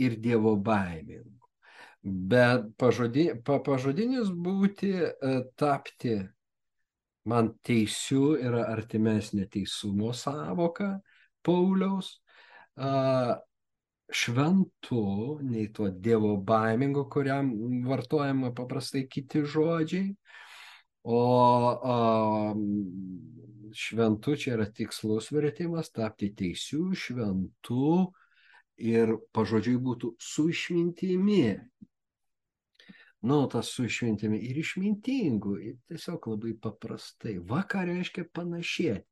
ir dievo baimingų. Bet pažodi, pa, pažodinis būti, e, tapti, man teisių yra artimesnė teisumo savoka Pauliaus šventu, nei tuo Dievo baimingu, kuriam vartojama paprastai kiti žodžiai. O, o šventu čia yra tikslus vertimas, tapti teisių, šventų ir pažodžiui būtų su išmintimi. Nu, tas su išmintimi ir išmintingu, ir tiesiog labai paprastai. Va ką reiškia panašiai.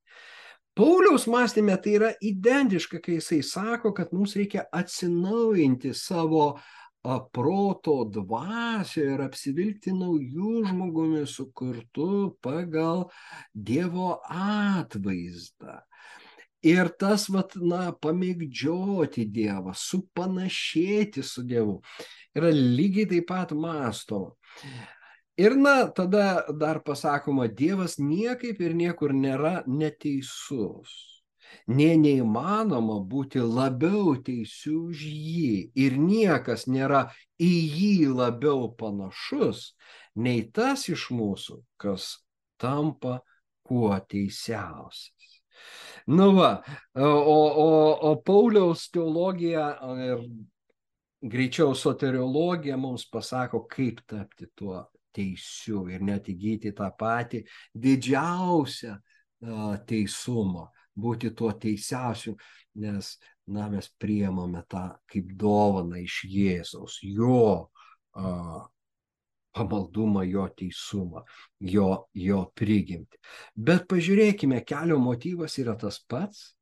Pauliaus mąstymė tai yra identiška, kai jisai sako, kad mums reikia atsinaujinti savo proto dvasę ir apsivilkti naujų žmogumi sukurtu pagal Dievo atvaizdą. Ir tas, vat, na, pamėgdžioti Dievą, supanašėti su Dievu yra lygiai taip pat mąstoma. Ir na, tada dar pasakoma, Dievas niekaip ir niekur nėra neteisus. Nė neįmanoma būti labiau teisiu už jį ir niekas nėra į jį labiau panašus nei tas iš mūsų, kas tampa kuo teisiausias. Nu va, o, o, o Pauliaus teologija ir greičiau soteriologija mums pasako, kaip tapti tuo teisiu ir net įgyti tą patį didžiausią teisumą, būti tuo teisiausiu, nes na, mes priemame tą kaip dovaną iš Jėzaus, jo a, pamaldumą, jo teisumą, jo, jo prigimti. Bet pažiūrėkime, kelio motyvas yra tas pats,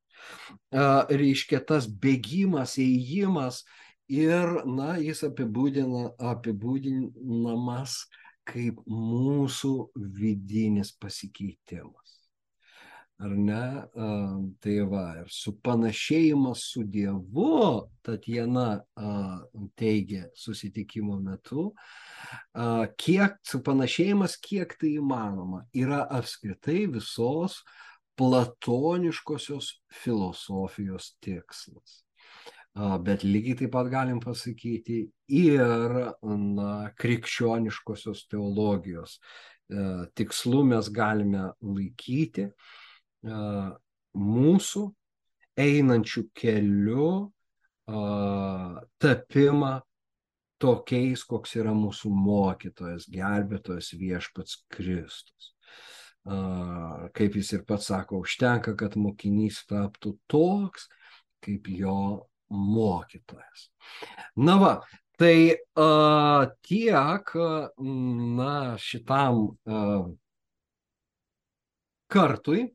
a, reiškia tas bėgimas, ėjimas ir, na, jis apibūdina, apibūdinamas kaip mūsų vidinis pasikeitimas. Ar ne? Tai va, ir supanašėjimas su Dievu, Tatjana teigia susitikimo metu, kiek supanašėjimas, kiek tai įmanoma, yra apskritai visos platoniškosios filosofijos tikslas bet lygiai taip pat galim pasakyti ir na, krikščioniškosios teologijos e, tikslu mes galime laikyti e, mūsų einančių keliu tapimą tokiais, koks yra mūsų mokytojas, gelbėtojas viešpats Kristus. Kaip jis ir pats sako, užtenka, kad mokinys taptų toks, kaip jo mokytojas. Na va, tai a, tiek, na, šitam a, kartui